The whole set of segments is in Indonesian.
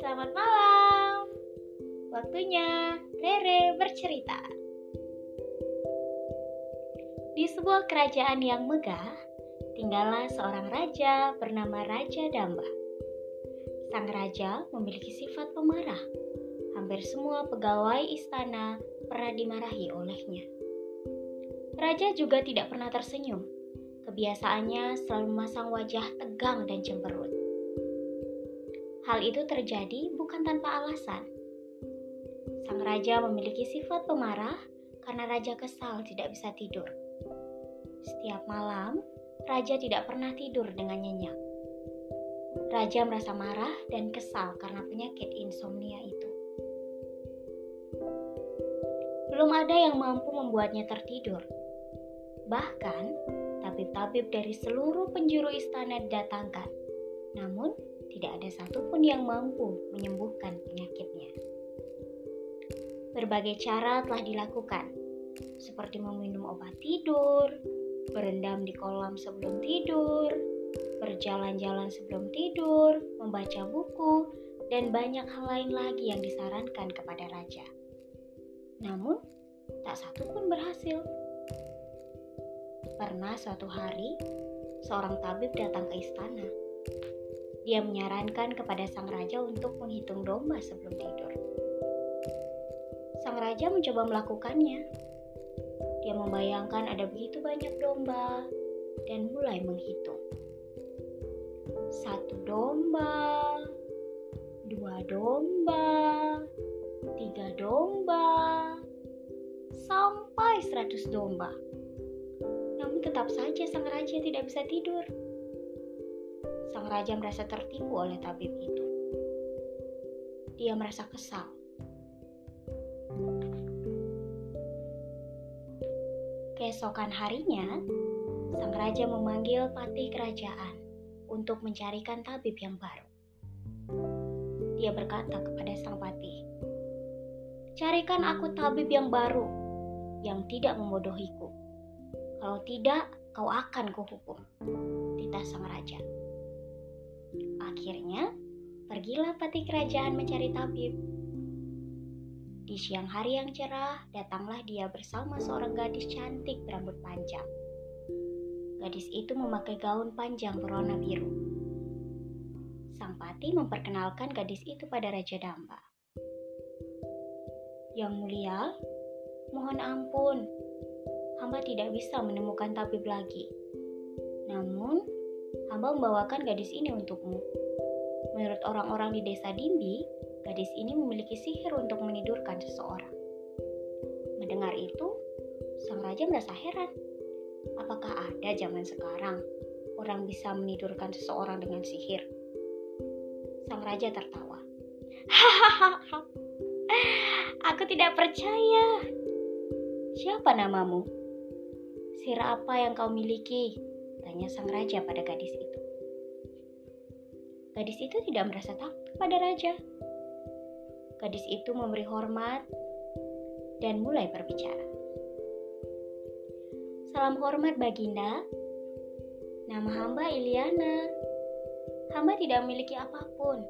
Selamat malam. Waktunya Rere bercerita. Di sebuah kerajaan yang megah, tinggallah seorang raja bernama Raja Damba. Sang raja memiliki sifat pemarah. Hampir semua pegawai istana pernah dimarahi olehnya. Raja juga tidak pernah tersenyum. Kebiasaannya selalu memasang wajah tegang dan cemberut. Hal itu terjadi bukan tanpa alasan. Sang raja memiliki sifat pemarah karena raja kesal tidak bisa tidur. Setiap malam, raja tidak pernah tidur dengan nyenyak. Raja merasa marah dan kesal karena penyakit insomnia itu. Belum ada yang mampu membuatnya tertidur Bahkan, tabib-tabib dari seluruh penjuru istana didatangkan. Namun, tidak ada satupun yang mampu menyembuhkan penyakitnya. Berbagai cara telah dilakukan, seperti meminum obat tidur, berendam di kolam sebelum tidur, berjalan-jalan sebelum tidur, membaca buku, dan banyak hal lain lagi yang disarankan kepada raja. Namun, tak satu pun berhasil. Pernah suatu hari, seorang tabib datang ke istana. Dia menyarankan kepada sang raja untuk menghitung domba sebelum tidur. Sang raja mencoba melakukannya. Dia membayangkan ada begitu banyak domba dan mulai menghitung. Satu domba, dua domba, tiga domba, sampai seratus domba tetap saja sang raja tidak bisa tidur. Sang raja merasa tertipu oleh tabib itu. Dia merasa kesal. Keesokan harinya, sang raja memanggil patih kerajaan untuk mencarikan tabib yang baru. Dia berkata kepada sang patih, "Carikan aku tabib yang baru yang tidak membodohiku." Kalau tidak, kau akan kuhukum. Titah sang raja. Akhirnya, pergilah pati kerajaan mencari tabib. Di siang hari yang cerah, datanglah dia bersama seorang gadis cantik berambut panjang. Gadis itu memakai gaun panjang berwarna biru. Sang pati memperkenalkan gadis itu pada Raja Damba. Yang mulia, mohon ampun, hamba tidak bisa menemukan tabib lagi. Namun, hamba membawakan gadis ini untukmu. Menurut orang-orang di desa Dimbi, gadis ini memiliki sihir untuk menidurkan seseorang. Mendengar itu, sang raja merasa heran. Apakah ada zaman sekarang orang bisa menidurkan seseorang dengan sihir? Sang raja tertawa. Hahaha, aku tidak percaya. Siapa namamu? Sirah apa yang kau miliki? Tanya sang raja pada gadis itu. Gadis itu tidak merasa takut pada raja. Gadis itu memberi hormat dan mulai berbicara. Salam hormat Baginda. Nama hamba Iliana. Hamba tidak memiliki apa pun.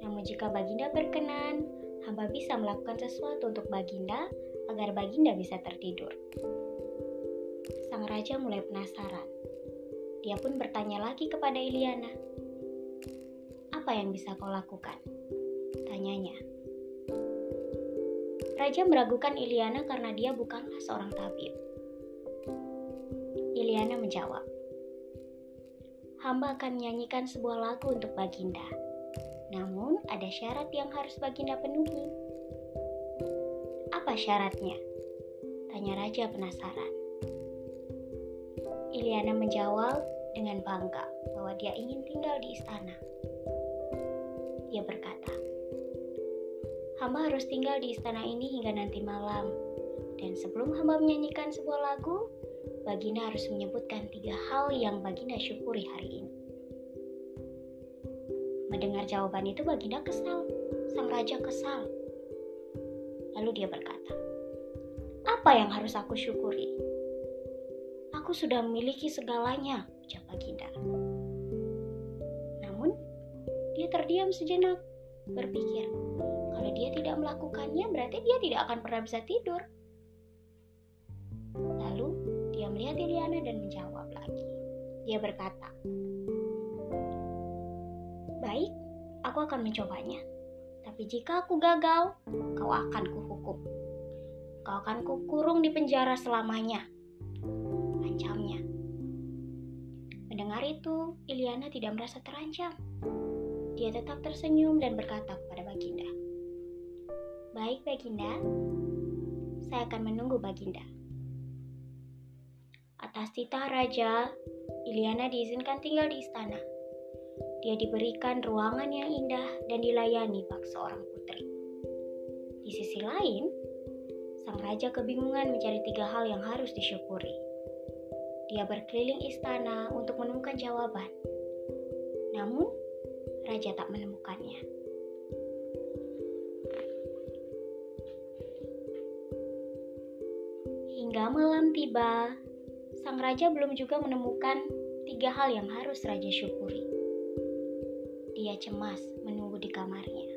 Namun jika Baginda berkenan, hamba bisa melakukan sesuatu untuk Baginda agar Baginda bisa tertidur sang raja mulai penasaran. Dia pun bertanya lagi kepada Iliana. Apa yang bisa kau lakukan? Tanyanya. Raja meragukan Iliana karena dia bukanlah seorang tabib. Iliana menjawab, Hamba akan menyanyikan sebuah lagu untuk Baginda. Namun ada syarat yang harus Baginda penuhi. Apa syaratnya? Tanya Raja penasaran. Iliana menjawab dengan bangga bahwa dia ingin tinggal di istana. Dia berkata, Hamba harus tinggal di istana ini hingga nanti malam. Dan sebelum hamba menyanyikan sebuah lagu, Baginda harus menyebutkan tiga hal yang Baginda syukuri hari ini. Mendengar jawaban itu Baginda kesal. Sang raja kesal. Lalu dia berkata, "Apa yang harus aku syukuri?" Aku sudah memiliki segalanya, ucap Baginda. Namun, dia terdiam sejenak, berpikir, kalau dia tidak melakukannya berarti dia tidak akan pernah bisa tidur. Lalu, dia melihat Iliana dan menjawab lagi. Dia berkata, Baik, aku akan mencobanya. Tapi jika aku gagal, kau akan kuhukum. Kau akan kukurung di penjara selamanya Mendengar itu, Iliana tidak merasa terancam. Dia tetap tersenyum dan berkata kepada Baginda, Baik Baginda, saya akan menunggu Baginda. Atas titah raja, Iliana diizinkan tinggal di istana. Dia diberikan ruangan yang indah dan dilayani bak seorang putri. Di sisi lain, sang raja kebingungan mencari tiga hal yang harus disyukuri. Dia berkeliling istana untuk menemukan jawaban. Namun, raja tak menemukannya. Hingga malam tiba, sang raja belum juga menemukan tiga hal yang harus raja syukuri. Dia cemas menunggu di kamarnya.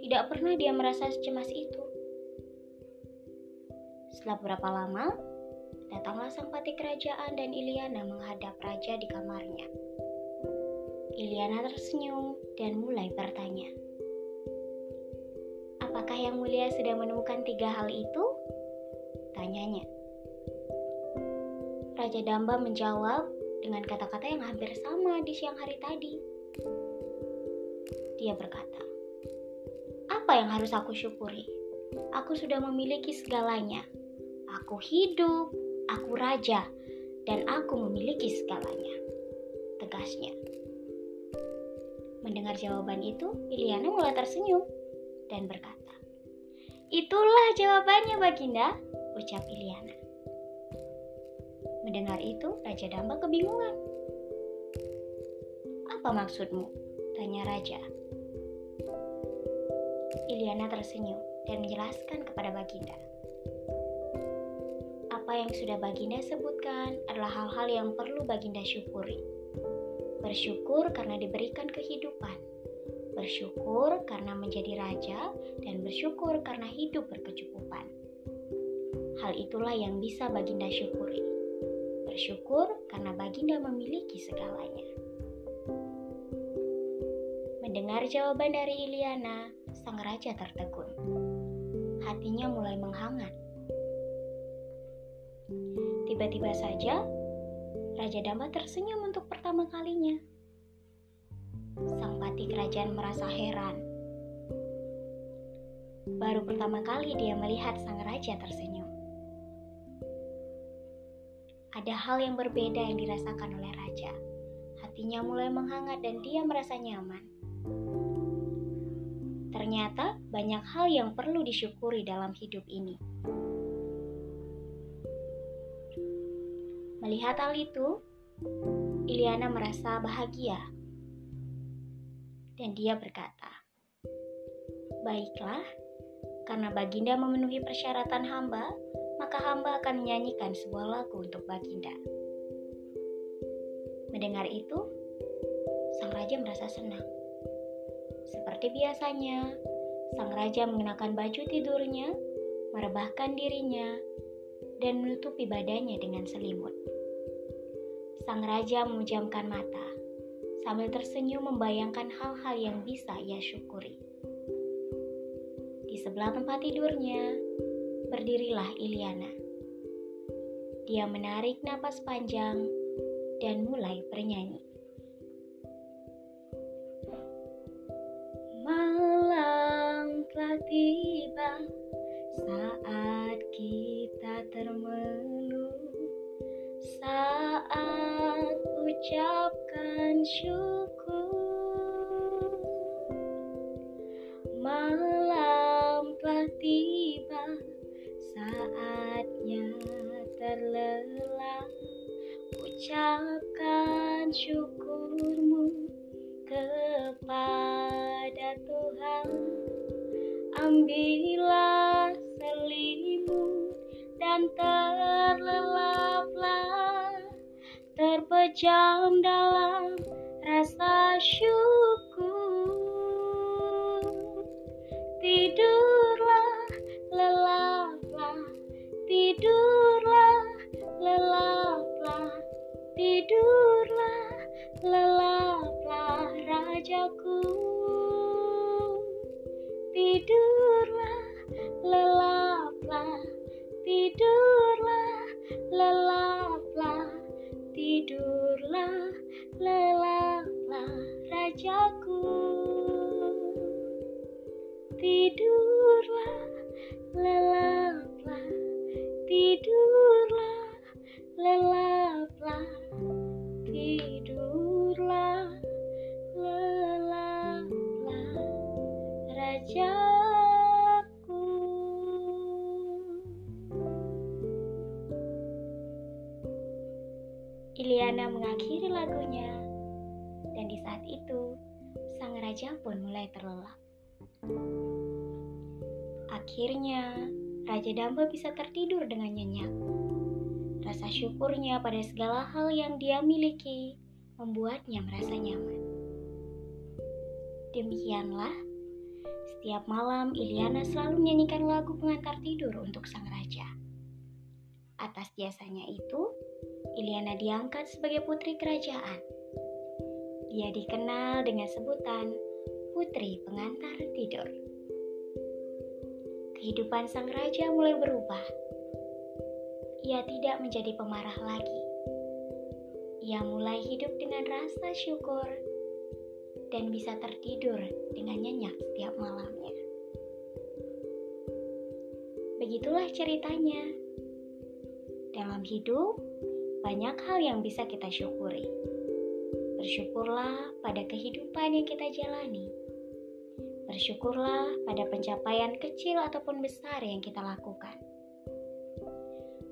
Tidak pernah dia merasa secemas itu. Setelah beberapa lama, Datanglah sang pati kerajaan dan Iliana menghadap raja di kamarnya. Iliana tersenyum dan mulai bertanya. Apakah yang mulia sudah menemukan tiga hal itu? Tanyanya. Raja Damba menjawab dengan kata-kata yang hampir sama di siang hari tadi. Dia berkata, "Apa yang harus aku syukuri? Aku sudah memiliki segalanya. Aku hidup, Aku raja, dan aku memiliki segalanya. Tegasnya. Mendengar jawaban itu, Iliana mulai tersenyum dan berkata, Itulah jawabannya Baginda, ucap Iliana. Mendengar itu, Raja Damba kebingungan. Apa maksudmu? Tanya Raja. Iliana tersenyum dan menjelaskan kepada Baginda apa yang sudah Baginda sebutkan adalah hal-hal yang perlu Baginda syukuri. Bersyukur karena diberikan kehidupan, bersyukur karena menjadi raja, dan bersyukur karena hidup berkecukupan. Hal itulah yang bisa Baginda syukuri. Bersyukur karena Baginda memiliki segalanya. Mendengar jawaban dari Iliana, sang raja tertegun. Hatinya mulai menghangat Tiba-tiba saja, Raja Damba tersenyum untuk pertama kalinya. Sang pati kerajaan merasa heran. Baru pertama kali dia melihat sang raja tersenyum. Ada hal yang berbeda yang dirasakan oleh raja. Hatinya mulai menghangat dan dia merasa nyaman. Ternyata banyak hal yang perlu disyukuri dalam hidup ini. Melihat hal itu, Iliana merasa bahagia. Dan dia berkata, Baiklah, karena Baginda memenuhi persyaratan hamba, maka hamba akan menyanyikan sebuah lagu untuk Baginda. Mendengar itu, sang raja merasa senang. Seperti biasanya, sang raja mengenakan baju tidurnya, merebahkan dirinya, dan menutupi badannya dengan selimut. Sang raja memejamkan mata sambil tersenyum membayangkan hal-hal yang bisa ia syukuri. Di sebelah tempat tidurnya, berdirilah Iliana. Dia menarik napas panjang dan mulai bernyanyi. Malam telah tiba saat kita termenung ucapkan syukur. Malam telah tiba saatnya terlelap ucapkan syukurmu kepada Tuhan. Ambillah selimut dan terlelaplah terpejam dalam rasa syukur. Tidurlah, lelaplah, tidurlah, lelaplah, tidurlah, lelaplah rajaku. Tidurlah, lelaplah, tidurlah, lelaplah, tidurlah, lelaplah rajaku. Tidurlah, lelaplah, tidurlah, lelaplah, Iliana mengakhiri lagunya, dan di saat itu sang raja pun mulai terlelap. Akhirnya, Raja Damba bisa tertidur dengan nyenyak. Rasa syukurnya pada segala hal yang dia miliki membuatnya merasa nyaman. Demikianlah, setiap malam Iliana selalu menyanyikan lagu pengantar tidur untuk sang raja. Atas jasanya itu, Iliana diangkat sebagai putri kerajaan. Dia dikenal dengan sebutan putri pengantar tidur. Kehidupan sang raja mulai berubah. Ia tidak menjadi pemarah lagi. Ia mulai hidup dengan rasa syukur dan bisa tertidur dengan nyenyak setiap malamnya. Begitulah ceritanya. Dalam hidup, banyak hal yang bisa kita syukuri. Bersyukurlah pada kehidupan yang kita jalani Bersyukurlah pada pencapaian kecil ataupun besar yang kita lakukan.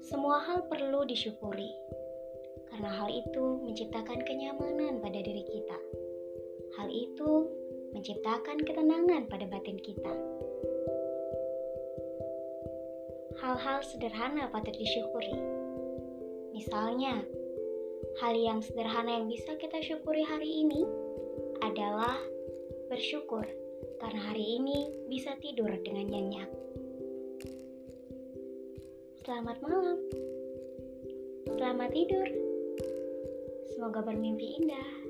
Semua hal perlu disyukuri, karena hal itu menciptakan kenyamanan pada diri kita. Hal itu menciptakan ketenangan pada batin kita. Hal-hal sederhana patut disyukuri. Misalnya, hal yang sederhana yang bisa kita syukuri hari ini adalah bersyukur karena hari ini bisa tidur dengan nyenyak. Selamat malam. Selamat tidur. Semoga bermimpi indah.